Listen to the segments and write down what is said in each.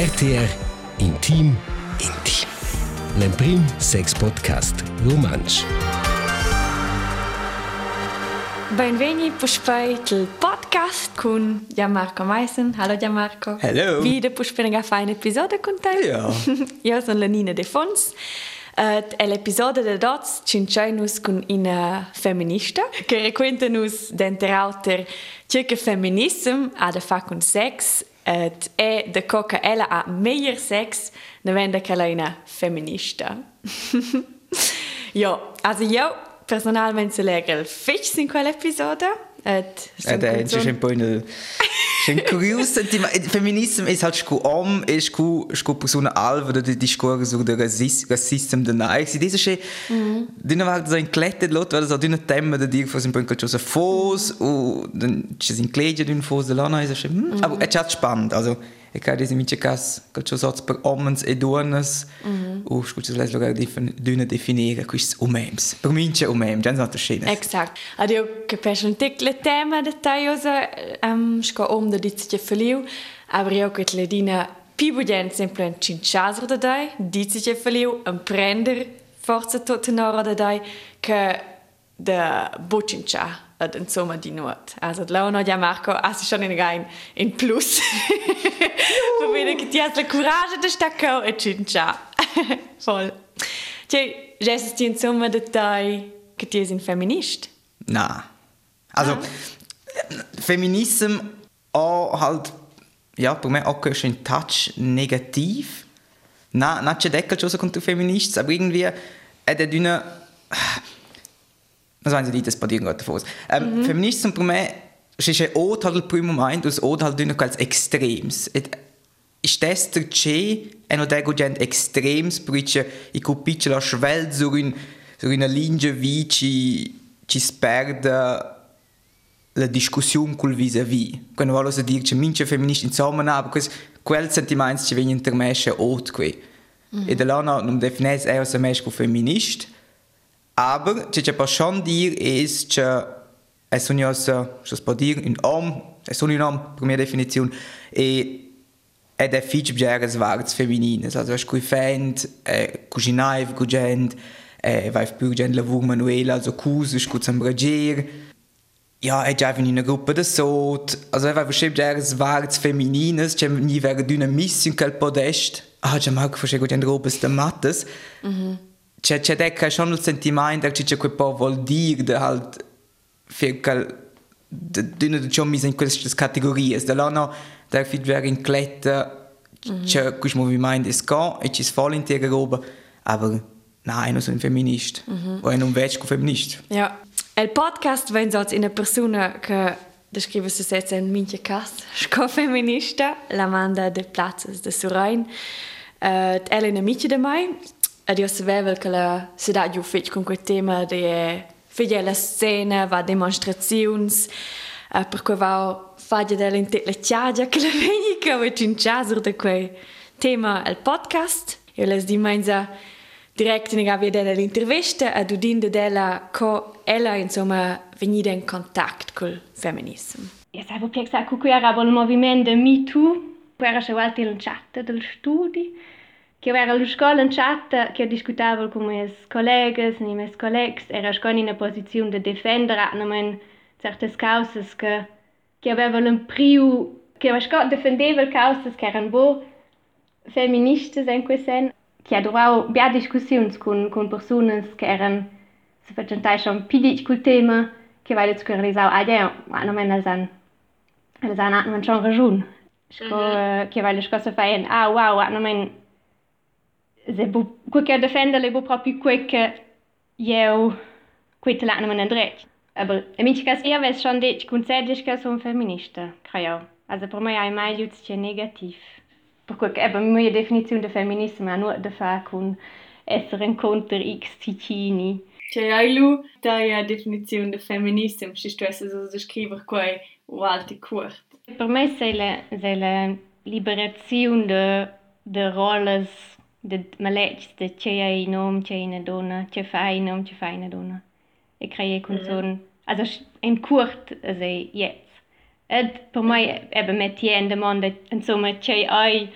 RTR Intim Intim. L'Emprim Sex Podcast Romansch. Benveni puspai il podcast con Gianmarco Meissen. Hallo Gianmarco. Hello. Wieder puspai una fare un episodio con te. Ja. Io sono la Nina De Fons. Uh, l'episodio de dots cinciainus con una feminista che racconta nus denter alter ciò che feminism ha da fa con sex et è da co che ella ha meglio sex ne vende che lei una feminista. jo, also io personalmente leggo il fix in quell'episodio Ja, der ist ein bisschen kurios sentiment. Feminism ist halt scu om, ist scu scu persona alva da discorso sur de racism de nai. Si diese sche dina vart so in klette lot, weil so dina tema da dir un po cosa fos o dann ci sin kleje d'un fos de lana ist sche. Aber es hat spannend, also ich kann diese mitche cas, che so per omens e donnes. O scu ci les logar dina definire quis umems. Per minche umems, già so schönes. Exakt. Ad io capisco un tic le tema de taiosa um, sco om de dice feliu, aber io che le dina pibugen sempre un cinciasro da dai, dice feliu, un prender forza tottenora da dai, che de bucincia ad insomma di nuot. Also la no ja Marco, as schon in rein in plus. Für wen che ti has la courage de stacco e cincia. Voll. Cioè, Jesus ti insomma da dai che ti un feminist. Na. Also, Feminism auch halt, ja, per me auch ein Touch negativ. Na, na c'è deckel schon so contro Feminists, aber irgendwie hat er dünne, was wollen Sie das bei dir gerade davor? Ähm, Feminism per me ist ein Ort halt il primo momento, das Ort halt dünne als Extrems. Et, ist das der Che, eno dego gent extrems, perché i cupice la schwelt sur un, sur una linea vi ci, ci sperde la discussione col vis-à-vis. Quando voglio si dire che mince femministi insomma, no, aber quel sentimento ci viene intermesce ot qui. E da là non definis eo se mesch co feminist, aber ce pa schon dir es che es josa, ce si può dire, un om, es un om, per mia definizione, e ed è fitch bgeres varts feminines, also es cui fend, eh, cucinaiv, cugent, eh, vai più gent lavur manuel, also cus, es cuz ambragier, ja, è già in una gruppa da sot, also è vai bgeres varts feminines, c'è ni vera d'una miss in quel podest, ah, mal che facego gent robes da mattes, c'è c'è decca schon il sentimento che c'è quel po' vuol dire de halt quel d'una de ciò mis in queste categorie, da là no, der fit ver in klette, c'è quel movimento è sca e ci sfall in tega roba, aber nein, non sono un feminist, o è non veig feminist. Ja. El podcast wenn so in una persona che descrive se setze in minche cas, sco feminista, la manda de platzes de Surain, uh, ella in amici de mai, ed io sapevo che la si dà giù fitch con quel tema de figlia la scena, va demonstrazions, uh, per cui va faglia della inte la chiagia che la vegni che va cinciasur de quel tema al podcast. Io les di menza direkt in gavia della l'intervista a Dudin della co ella insomma venida in contact col femminismo. Ja, sai, può pensare che qui era il movimento Me Too, poi era c'è volta in chat del studi, che era la scuola in chat che discuteva con i miei colleghi, i miei colleghi, era scuola in una posizione di difendere non certe cause che, che avevano un prio, che era difendeva cause che erano buone, feministes in quel senso, che adoravo bia discussioni con, con persone che erano, si facevano schon più col tema, che vai jetzt realizar ah ja ma no men san el san man schon ragion sco che vai le scosse fai ah men se bu quel che defende le bu proprio quel che io la men dret aber in kas eher wes schon dit grundsätzlich kas un feminista creo also per me ai mai jutz che negativ per quel che aber mia definizione de feminismo nur de fa con essere incontro x ticini. Cioè, hai lu dalla definizione di femminismo, se tu essere so scrivere qua o altri curt. Per me c'est la, la liberazione de, de roles de malets, de ce è un uomo, ce è una donna, ce fai un uomo, ce fai una donna. E crei con son, also in curt, also jetzt. Ed per me ebbe met tien de monde, insomma, ce hai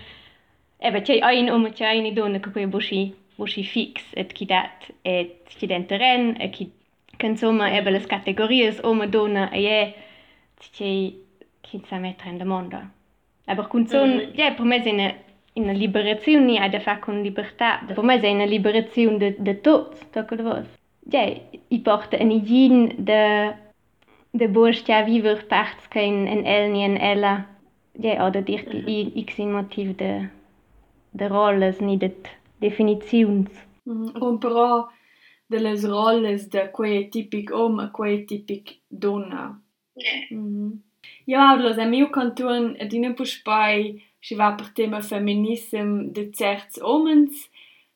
Eben, c'è ein uomo, c'è eine donna che poi busci, busci fix, et chi dat, et chi den terren, et chi, che insomma, eben le categorie, uomo, donna, e è, c'è chi sa mettere in mondo. Aber con son, mm -hmm. ja, per me è una, una liberazione, ha da fare con libertà. Per me è una liberazione de, de tot, tocco de vos. Ja, i porta un igiene de, de borstia viver parts che in, in el ni in ella, ja, oder dir die x motiv de, de rolles ni de definizions. Mm -hmm. però delle rolles de quei tipic om e quei tipic donna. Yeah. Mm -hmm. Ja, los a miu canton ad ina puspai si va per tema feminism de certs omens,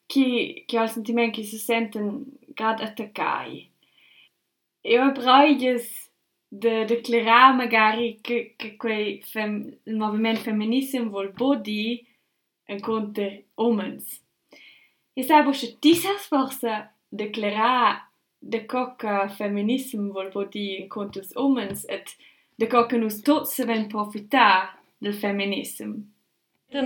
qui, qui al sentiment qui se senten grad attaccai. va braiges de declarar magari che, che quei fem, moviment feminism vol body en conte omens. E sai bosce ti sas forse declarar de coca feminism vol body en conte omens et de coca nus tots se ven profitar del feminism. Ni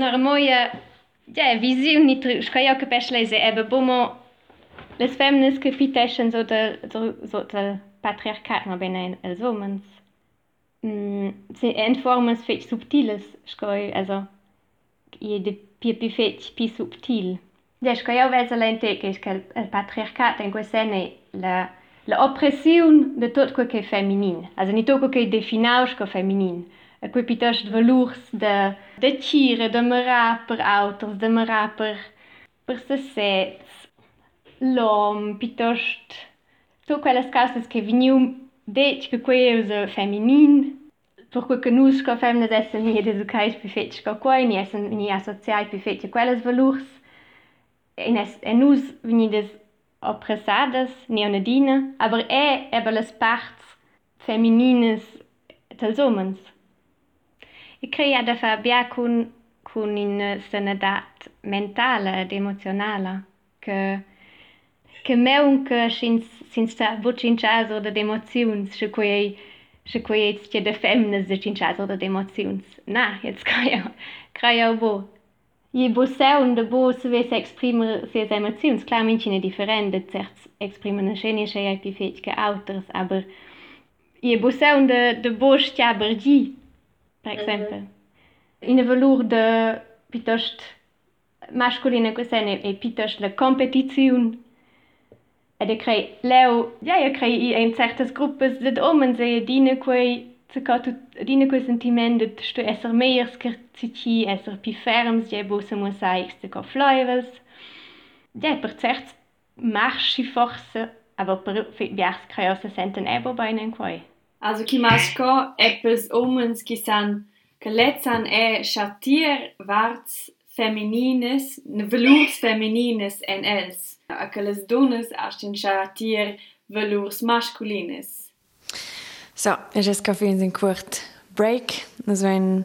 tru, schka ja capesch lese, ebe bomo, les femmes che fiteschen so de, so, so de patriarcat, ma bene els homens. Mm, se en fetch subtiles, schkoi, also, je de pi fetch pi subtil. Ja, schka ja vesa lente che il, il patriarcat in quel sene la la oppressiun de tot quel che è feminin. Also ni tot quel che è definaus co feminin. E quei piuttosto valurs de de cire, de mera per autors, de mera per per se sets, l'om, piuttosto tot quelles causes che venium dec che quei è usa feminin, per quel che nus co femnes essen ni educais pi fetch co quei, ni essen ni associai pi fetch quelles valurs, en, es, en nus venides oppressadas, neonadina, aber è eben les parts feminines dels homens. E crea da fa bia cun, cun in sanedat mentala ed emozionala, che, che meun che sins, sins sta vocincias o de emoziuns, se quei se quei jetzt de femnes de cincias o de emoziuns. Na, jetzt crea, crea bo. Je bo seun de bo se ves exprimer ses emoziuns, clar mincine different de certs exprimer na scene che ai pi fet che auters, aber je bo seun de, de bo stia bergi, per exemple. In valur de piuttosto masculina questa è piuttosto la competizione ed è crei leo ja io crei in certe gruppe de omens e dine quei dine quei sentiment de sto esser meier scherzici esser pi ferms je bo se mosaics de co fluivels ja per cert marchi forse aber per viars creo se senten ebo beinen quei Also chi masco eppes omens qui san che letzan è chatier varts feminines, ne velours feminines en els, a che les donnes astin chatier velours masculines. So, es ist kaffee in kurt break, also wenn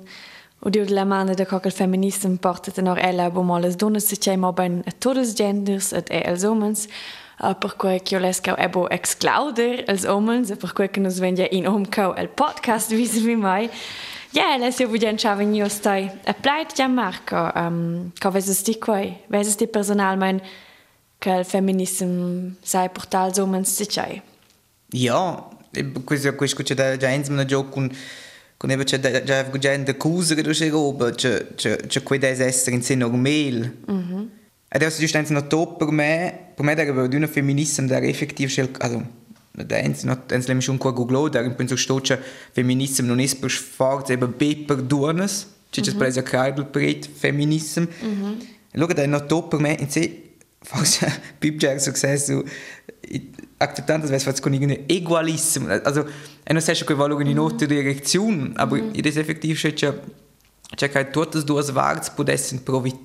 o dio la manda de cocker feminism porta noch ella bo mo les donnes se chema ben a todos genders et e els omens, Per cui che io lesco ebo exclauder als omens, per cui che nos vendia in omco el podcast visi vi mai. Ja, yeah, lesio vugen chava in io stai. E pleit ja Marco, um, co veses ti quai? Veses ti personalmein che il feminism sai portal omens si c'hai? Ja, questo questo c'è da già insieme gioco con con ebe c'è già vugen de cuse che c'è roba, c'è c'è c'è quei des essere in sé normal. Mhm. È giustamente no top per me, per me era per una femminism der effektiv schel, also da ens not ens lem schon googlo, da in penso stocia feminism non es per forza eben be per duonas, c'è c'è presa cardel pret feminism. Mhm. Luego da no top per me in sé forse pip già successo acceptando das was con irgendein egoalism, also e non sai che valore in un'altra direzione, aber mm -hmm. ed è effektiv c'è Cioè che tutte e due parti potessero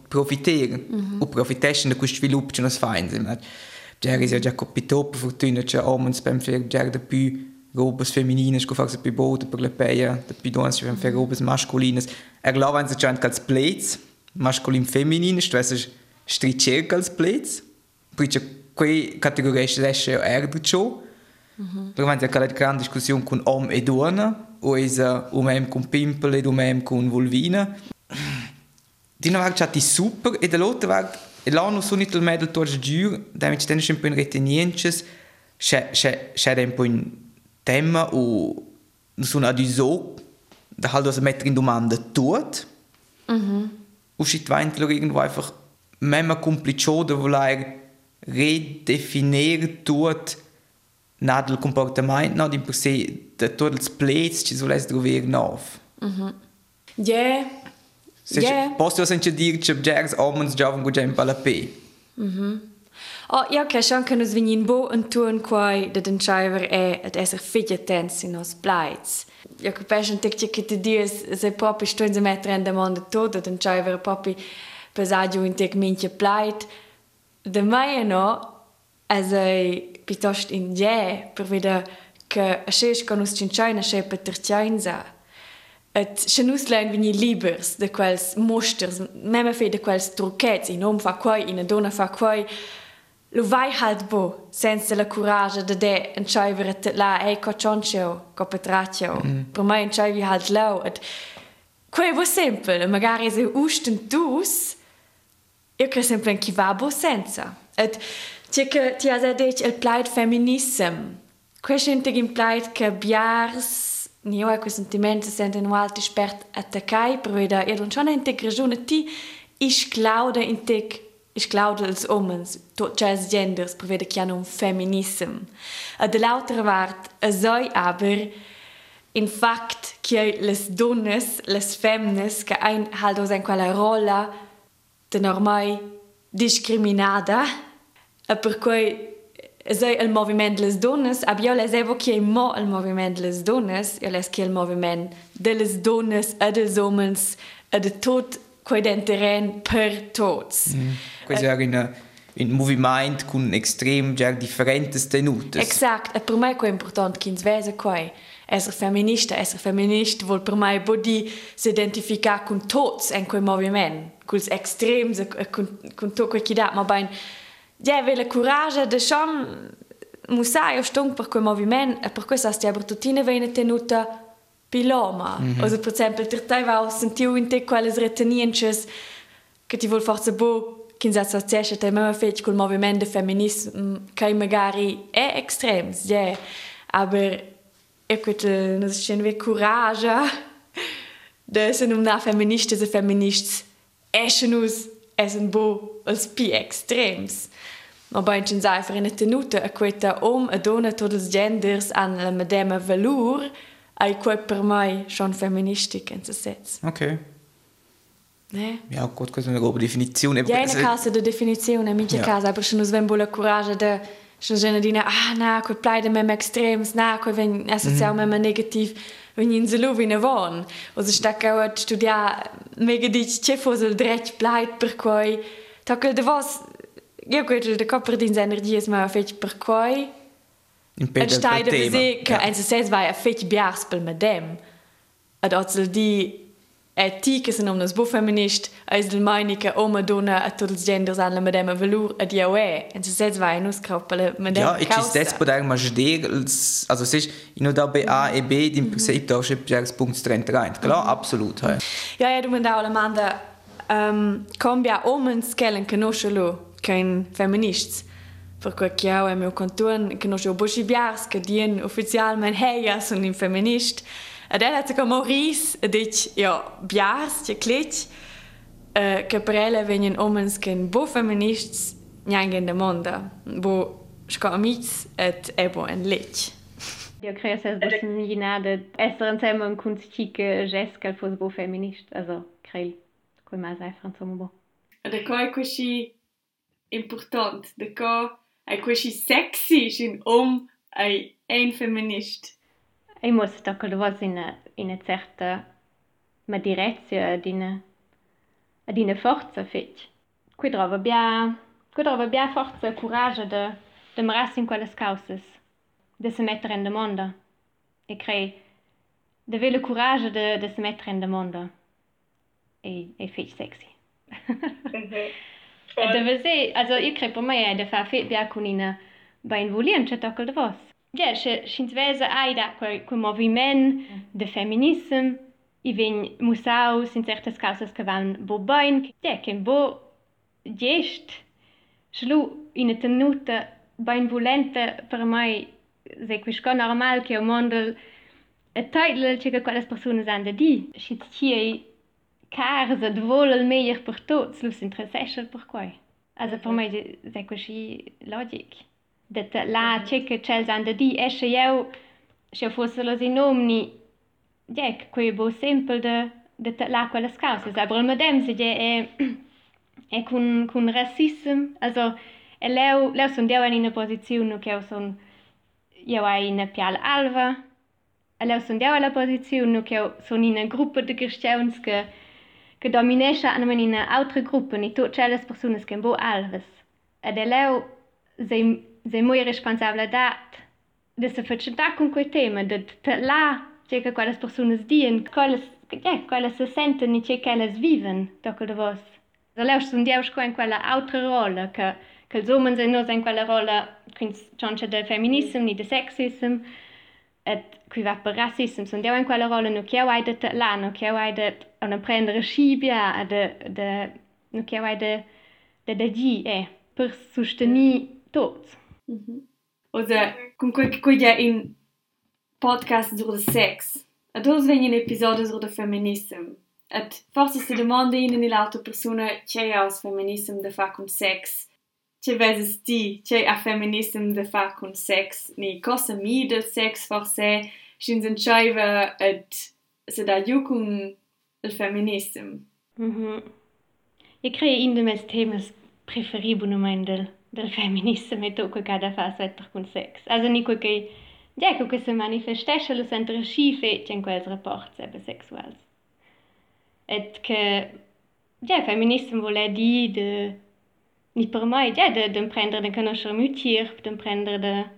profitare mm -hmm. o profitare da questo sviluppo che noi facciamo. Cioè, è già capito per fortuna che uomini per fare già di più robe femminili, che fanno più bote per le peie, di più donne per fare robe mascoline. E là vanno già anche als Plätze, masculin femminili, cioè strisce als Plätze. Perché quelle categorie sono erdo ciò. Mm -hmm. Però vanno anche la grande discussione con uomo e donna, o is uh, umem con pimpel ed umem con vulvina. Dina var chati super e dall'altra var l'anno sono il medal torge giur, da mi stenno un po' in reteniences, c'è un po' in tema o sono ad iso da halt das mettere in domanda tut. Mhm. Und shit weintler irgendwo einfach memma complicioso voler redefinieren tut nad il comportamento, di per sé, de tutti i plets ci sulle trovare nuovo. Mhm. Yeah. Yeah. Posso sentir dire che Jags omens giovani con gente alla P. Mhm. Oh, ja, che schon che nos vignin bo un tuon quai de den schreiber è ad esser figlia tens in nos blights. Ja, che pesce un tic che ti dies se proprio stuin se mettere in demanda todo den schreiber proprio pesaggio in tic minche blight. De mai no, as ei piuttosto in je per vedere che ascesi con us cinciaina c'è per terzianza et se nus lein vini libers de quels mosters meme fe de quels trucchets in om fa quai in a donna fa quai lo vai halt bo senza la courage de de en chaiver et la e cocioncio copetratio mm. per mai en chaivi halt lau et quae vo semple magari se usten dus io cre sempre en chi va bo senza Et tike ti azadeich el pleit feminism. Quente gin pleit ke biars Nioa que sentiment sent en alti spert attacai brüder er und schon integrune ti ich claude in tek ich claude als omens tot genders prevede chian un feminism. A de lauter wart a soi aber, In fact che les donnes, les femnes che ein haldo en quella rolla den ormai discriminata E per cui sei il movimento delle donne, abbiamo les evo che mo il movimento delle donne, io les che il movimento delle donne e degli uomini e di tutto quel terreno per tutti. Mm. Questo è un, un movimento con estrem già differenti tenute. Esatto, e per me è importante che si vede qui. Essere femminista, essere femminista vuol per me body si identificare con tutti in quel movimento, con estremi, con, con tutto quel che dà, ma ben ja, aveva coraggio di schon musai o stung per quel movimento e per questo sti abertutine viene tenuta piloma. Mm -hmm. Also, per esempio, ter te va sentiu in te quelles reteniences che ti vuol forza bo che si associasce te mema fece col movimento femminismo che magari è extrems, ja. Yeah. Aber e quet non si scende coraggio de se non na feministes e feminists eschen us essen bo als pi extrems. Ma bain cin einfach in tenuta a queta om a dona tots els genders an la medema valur ai quei per mai schon feministic in se sets. Ok. Ne? Ja, gut, questa è una roba definizione. Ja, in casa de definizione, in mincha ja. casa, aber schon us ven bola coraggio sinnne die ah, na ko pleide mem extrems na ko wenn sozial mm. negativ wenn in se lowine waren o se sta gauert studia mé dit tjefosel drech bleit per koi takel de was Gekel de Kapper din se Energies ma fé per koi Steide se en se war a fé Bjarspel mat dem. Et dat die e ti che se non nas bu feminist es del meine che oma donna a tots genders an la medem a valur a dia we en se ses vai nus kroppel medem ja ich ist das poder majder also sich in da b a e b din prinzip da schip biars punkt 33 klar absolut ja. Ja du man da la manda um, cambia omens kellen conoscelo kein feminists. Per che ho è mio contorno, che non ho bushi biars, che dien ufficialmente heia sono un feminist. Ed ella ha come Maurice, e dice, ja, biars, che clic, uh, che per ella vengono omens che bo feminists, neanche in der mondo, bo sco amici et ebo en lich. Io credo che sia immaginare essere insieme con chique Jessica fosse bo feminist, also credo come mai sai insomma bo. Ed è così important de ko ai quasi sexy sin om ai ein feminist. E muss da kol was in in a certa ma direzia dina a dina forza fetch. Qui trova bia qui trova bia forza e courage de de maras in quelles causas de se mettere in de mondo e crei de vele courage de de se mettere in de mondo e e fetch sexy. Deve ser, also io credo per me è da fare fit bia con ina ben volien c'è tocco de vos. Ja, se sint vese ai da quel quel moviment de feminism i vegn musaus in certas causas che van bo bain, ja, che bo gest schlu in a tenuta bain volenta per mai se quisco normal che o mondel a title che quelle persone han da di, si ci casa de vol il meglio per tots, lu s'interessa per quai. Also per mai se così logic. Dat la che che c'è han da di, esce io se fosse lo sinomni ja, quei bo sempre de de la quelle causas, aber il medem se je è è con con racism, also e leu leu son deu in una posizione che son io hai in pial alva, e leu son deu la posizione che son in una gruppa de cristians che che dominescha an in una altra gruppa, ni tot c'è les personas che bo alves. Ed e leu se se moi responsabile dat. De se facilità con quei temi de là cerca quale persone dien quale se sentono e che le viven dopo de vos. Lei sono diaus qua in quella altra rolla che che sommen se nos in quella rolla quindi del feminism ni de sexism et qui va per racism sono diaus in quella rolla no che avete là no che avete una prendere scibia de de no che avete de de di è per sostenere tots Mm-hmm. Oder comunque che in podcast sur de sex. A dos vegn in episodio sur de feminism. Et forse se demanda in in l'auto persona c'è aus feminism de fa cum sex. C'è veses ti, c'è a feminism de fa cum sex. Ni cosa mi del sex forse schin sen scheiva et se da ju cum il feminism. Mhm. Mm -hmm. Ich kriege in dem mes preferibunum ein del. Del feminism e tutto che da fa svetter con sex. Also ni quel che Ecco che se manifestesce lo sempre scife in quels rapports eben sexuals. Et che ja, feminism vuole di de ni per mai ja, de, de prendere de conoscere mutir, de prendere de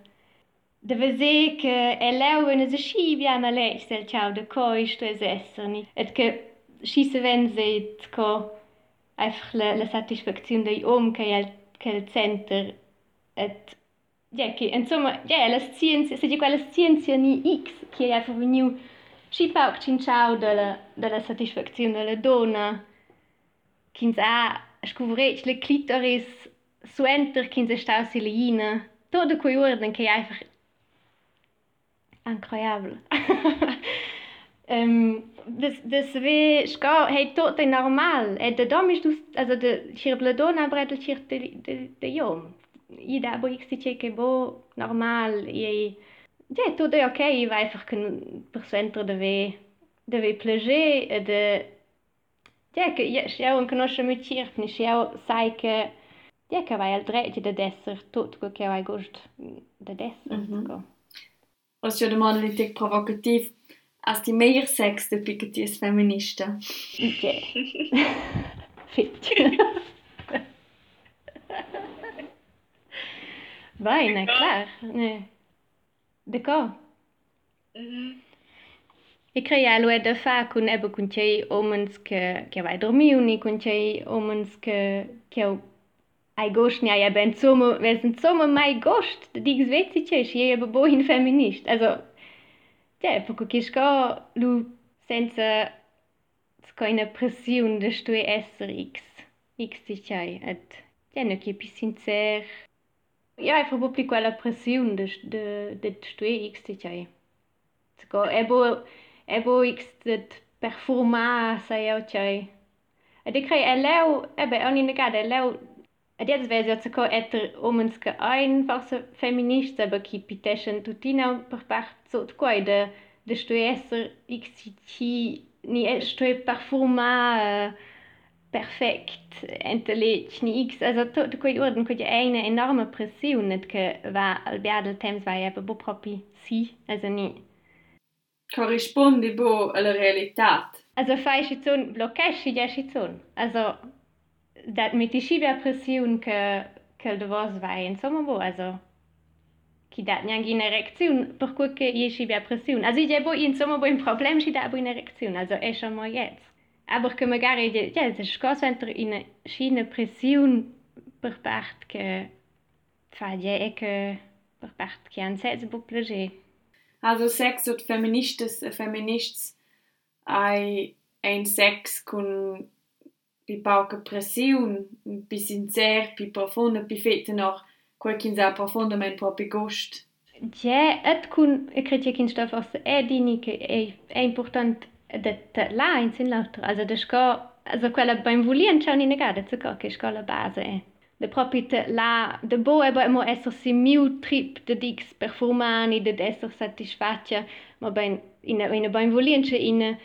de vese che è leu in se sci via ma lei stel ciao de coi sto es esserni. Et che sci se ven seit co einfach la, la satisfazione dei om che il center et ja, che insomma, ja, la scienza, se quella scienza ni X che è venuto si pauc cin ciao della, della satisfazione della donna, che ha scouvret le clitoris suenter che se sta silina, tutto quei ordine che è einfach incroyable. um, das we ska hey tot è normal. E de dom ist also de chir la donna bredel chir de de de jom. I da bo si che bo normal e ja ok i vai einfach per centro deve deve plager e de ja che ja ja un conosce mi circ ni ja sai che ja che vai al de desser tutto quel che vai gust de desser mm -hmm. Ja de man litig as die meier sex de piqueties feminista. Okay. Fit. Vai, né? Claro. Né? D'accord. Mm -hmm. E crea lo da fa con ebe con cei omens che che vai dormiu ni con cei omens che che ai gost ni ai ben sommer wer sind sommer mai gost de digs vezzi che si ebe bo in feminist also ja poco che sco lu senza sco in pressione de sto esser x x ti chai et ja no che pi sincer Ja, einfach proprio quella pressione de, de, de stue x ti chai. Sko, ebo, ebo x de performa sa eu chai. E de crei e leu, ebe, oni negade, e leu, e wäre ja zuko etter omens ke ein, was feminist, aber ki piteschen tutina per part so quai de, de stue esser ni stue performa uh, perfekt intelligent X also tutto quei orden quei eine enorme pressione che va al biadel temps vai ebbe bo propi si also ni. Corrisponde bo alla realtà also fai ci zon bloccesci ja ci zon also dat mit die schivia pression che che de vos vai insomma bo also chi dat neanche in erezione per cui che io schivia pression also io bo insomma bo un problem ci da bo in erezione also è schon mal jetzt. Aber che magari ja, es ist quasi in una scina pressione per parte che fa ja che per parte che han senza bu plager also sex und feministes feminists hai ein sex con pi pauca pressiun, pi sincer, pi profunda, pi fette noch quel che sa profondamente proprio gust. Ja, et kun e cred che stoff aus è dini che è, è important det la in sin l'altro. Also det ska also quella beim volien ciao ni negada zu che ska la base è. De proprio te la de bo e mo esser si miu trip de dix perfumani de esser satisfacia ma ben in in beim volien che in Ebe, e leu in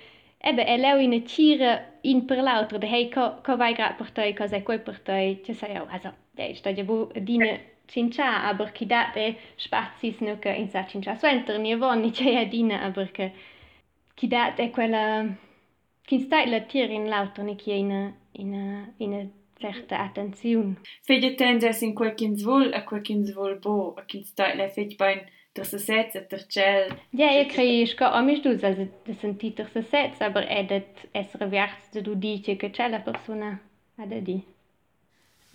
tira in per l'altro, de hei co, co vai grat per toi, co sei quei per toi, ce sai eu, also, de, sta ja bu dine cincia, aber chi dat e spazis nu che in sa cincia suenter, ni avon ni c'è dine, aber che chi dat e quella, chi stai la tira in l'altro, ni chi in, in, in certa attenzione. Fede tendes in quel svol, a quel che svol bo, a chi stai la fede ben, der se setze der gel. Ja, io credo che a me dus also de senti der se setze, aber è det essere verts de du dice che c'è la persona di.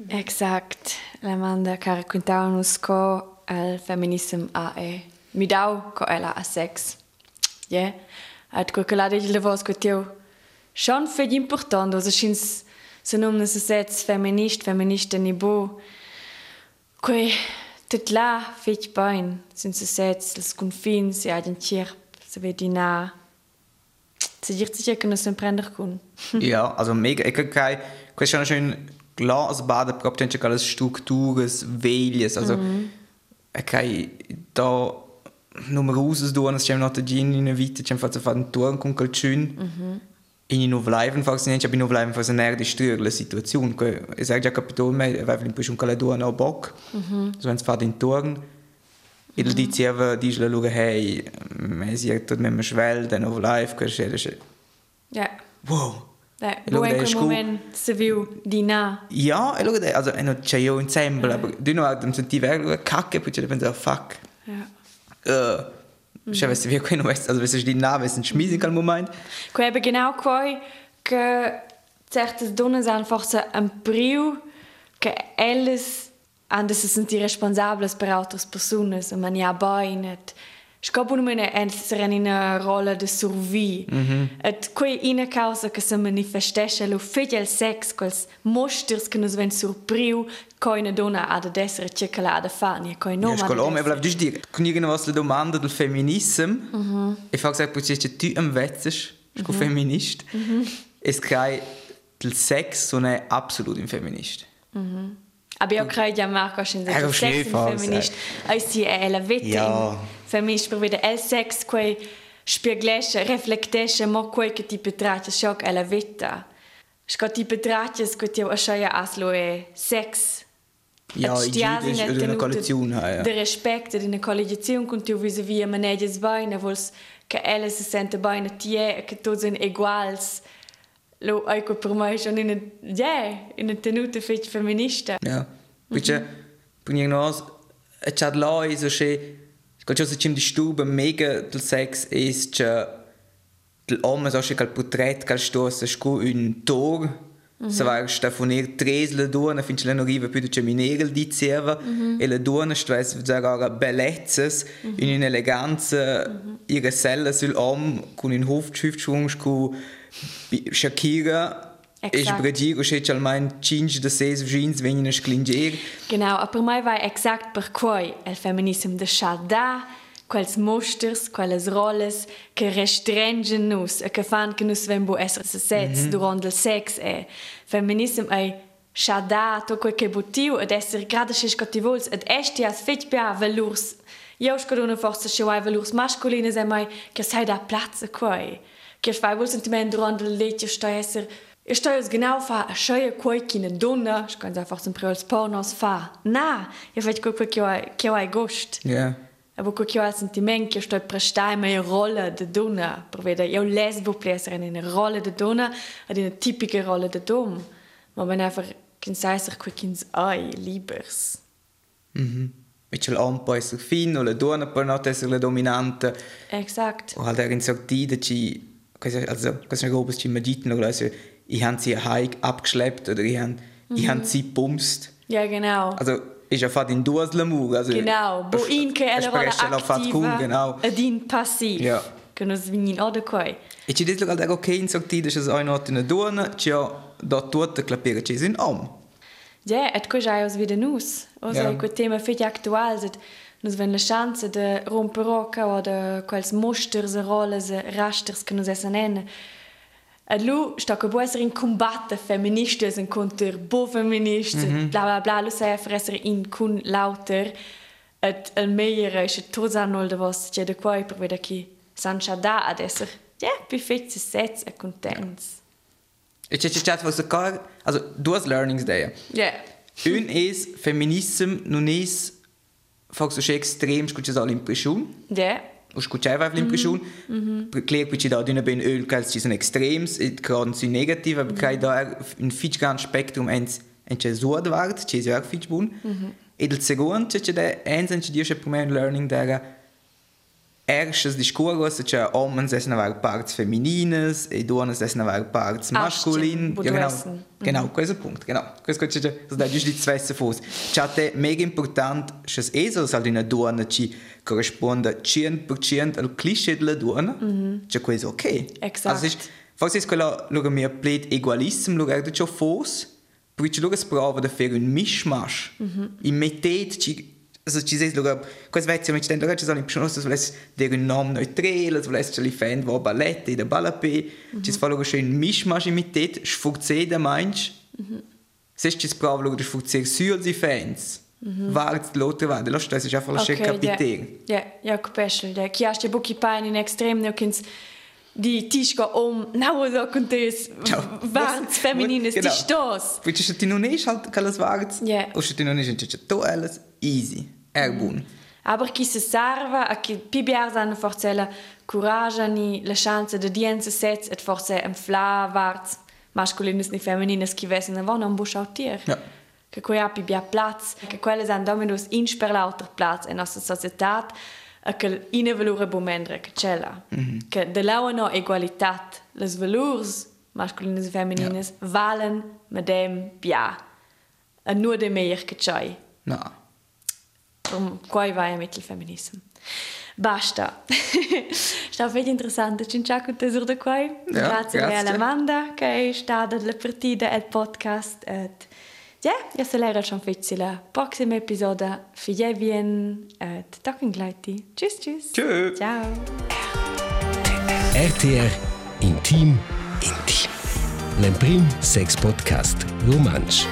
Exakt. La manda cara quintaunus co al feminism a e midau co ela a sex. Ja. At quel che la de le vos tio. Schon fe important, also schins se nom se setze feminist, feminista ni bo. Quei Tot là fetg bain, senza sets, els confins, e agien cirp, se vedi na. Se dir sicher che non se prender con. ja, also mega, ich kann questo è schön klar, also bade proprio c'è alle strutture, veglies, also mm -hmm. okay, da numerose duonas c'è una tagin in una vita, c'è fatto fare un turno con calcun. Mm in non bleiben fast nicht, aber non bleiben fast eine die störende Situation. Ich sage ja Kapitol mehr, weil wir schon keine Duan auch Bock. So wenn es fährt in Toren, il diceva dice la loro hey, me si è tutto memmo schwell, dann auf live, che c'è. Ja. Wow. Ja, wo in quel moment se viu di na. Ja, e allora also e non c'è io insieme, aber du dann sind die Werke kacke, poi c'è pensare fuck. Ja. Uh, Še veš, vi kaj novest, also veš, di nave sind schmiesig al moment. Ko je genau quai que certas donas einfach so un priu que elles han de se sentir responsables per altres personas, e man ja bai net. Scopo non è essere in una rolla di survie. Mm -hmm. Et quei ina causa che se manifestesce lo il sex, quels mosters che nos ven surpriu, coi una donna ha ad essere circolata fani, coi non Ja, volevo giusto dire, con irgend was la domanda del feminism, mm -hmm. e fa gesagt, perché tu am vezzes, sco mm -hmm. feminist, mm -hmm. es kai del sex non è absolut un feminist. Mm -hmm. Aber io credo che Marco sia un sex feminist. E si è la vita Ja. Feminist per vedere il sex quei spieglisce, riflettesce mo quei che ti betraccia shock è la vita. Sco ti betraccia che ti a scia aslo è sex. Ja, Et in stiasi Giudisch nel oder eine tenuto Koalition una collegiazione con tu vis-à-vis manegges bene, vols che ella si sente bene tie e che tutti sono uguali. Lo ecco per me schon in una, yeah, in una tenuta femminista. Ja. Perché, per e c'è là, so che, che ciò se c'è di stube mega del sex è che l'uomo so che il portrait che stossa scu un tor, se va stafonier tres la donna fin che non arriva più di minere di serva e la donna stress dire ora bellezas in un'eleganza ihre selle sull'uomo con un hofschriftschwung scu Shakira Exakt. Ich bredi che c'è almeno 5 da 6 jeans vengono sclingere. Genau, aber me vai exakt per quai il feminismo de chada, quels mosters, quelles rolles che restringen nus e che fan che nus ven bo essere se sets mm -hmm. durant il sex e feminismo è chada to quel che botiu ed essere grada che scottivols ed esti as fit pia valurs io scodone forse che vai valurs masculine se mai che sai da platz quai che fai vol sentiment durant il letio sto essere Ich stelle es genau vor, eine schöne Kuh in eine Donne, ich kann es einfach zum Beispiel als Pornos fahren. Nein, ich will gucken, eu hai gosto. Ja. Aber que eu hai sentimento que eu estou a prestar uma rola de donna. Per vedere, eu lesbo plesser in eine rola de donna, in eine typische rola de dom. Maar ben einfach, kan zij zich que kins ai, liebers. Mit l'uomo può essere fino, la donna può non essere la dominante. Exakt. O halt in sortida ci also quasi roba ci immagino, also ich han sie heik abgeschleppt oder ich han ich han sie bumst. Ja, genau. Also ist ja fast in duas l'amour, also Genau, bo in la la fat cool, attiva genau. ed in passiv. Ja. Che nos vignin o de quai. E ci dice che ok in sortita c'è una in una donna, c'è da tutto capire c'è un uomo. Ja, et ko ja aus wieder nus. Also Ja. quel tema fit aktual sed nus wenn la chance de romperoca o de quels rolles, rasters che nus essa nenne. Et lu sta che buesser in combatte feministes en contra bo mm -hmm. bla bla bla, lu sei fresser in kun lauter. Et el meilleur is het tots anol de vos c'è de quai per veda chi sancha da ad esser. Ja, bi fit se sets e contents. E c'è c'è was car, also due learnings da. Ja. Un es feminism non es fox so extrem scuccia l'impressione. Ja. O scucciava l'impressione. Claro que ci da d'una ben öl che ci sono extrems e gran su negativ, aber kai da un fitch gran spektrum. Ens en c'è sud vart, c'è ja fitch bun. E il secondo c'è da ens en me un learning da erstes discursos c'è homens essen aver parts feminines e donnes essen aver parts masculin. Ja, genau. essen. Genau, questo punto, genau. Questo c'è das da giusto di svesse fos. C'è te mega important, c'è eso sal una donna ci corrisponde 100% al cliché della donna. C'è questo ok. Exakt. Also ist, forse è quella lugar mir plet egoism, lugar da c'è fos, perché lugar sprova da fare un mishmash. In metet ci also ci sei lugar, questo vezio mi ci tende ci sono in più das vules der un nom neutral, das vules ci li fan wo ballett in der ballape, ci fa lugar schön mishmash in metet, sfugze da meinsch. Se ci sprova lugar da sfugze sur di fans. Wart l'altra vada, lo stesso è einfach okay, capitare. Ja, ja, capisci. Ja, chi ha ste buchi pain in extrem, ne kins di tischka om, na so Ciao. vants feminines, Genau. di stos. Se ti non es halt che warts, Ja. se non es c'è to alles easy, er bun. Aber chi se sarva a chi pi biarzan forcella curagani la chance de dienze sets et forse em fla warts masculines ni feminines chi vesen avon un busch autier. Ja. Che quei api bia plaz, che quelle san dominus in per lauter plaz in nostra societat a che ine valore bomendre che cella. Che de laua no egualitat, les valurs masculines e feminines ja. valen medem bia. A nur de meier che c'hai. No. Darum quai vai mit il feminismo. Basta. Sta vedi interessante cinciaco tesoro da quai. Ja, grazie a. Amanda che è stata la partita e il podcast. Et ja, ja se lera schon fizzi la prossima episoda Fijevien et Talking Gleiti. Tschüss, tschüss. Tschö. Ciao. RTR Intim Intim. L'Emprim Sex Podcast Romansch.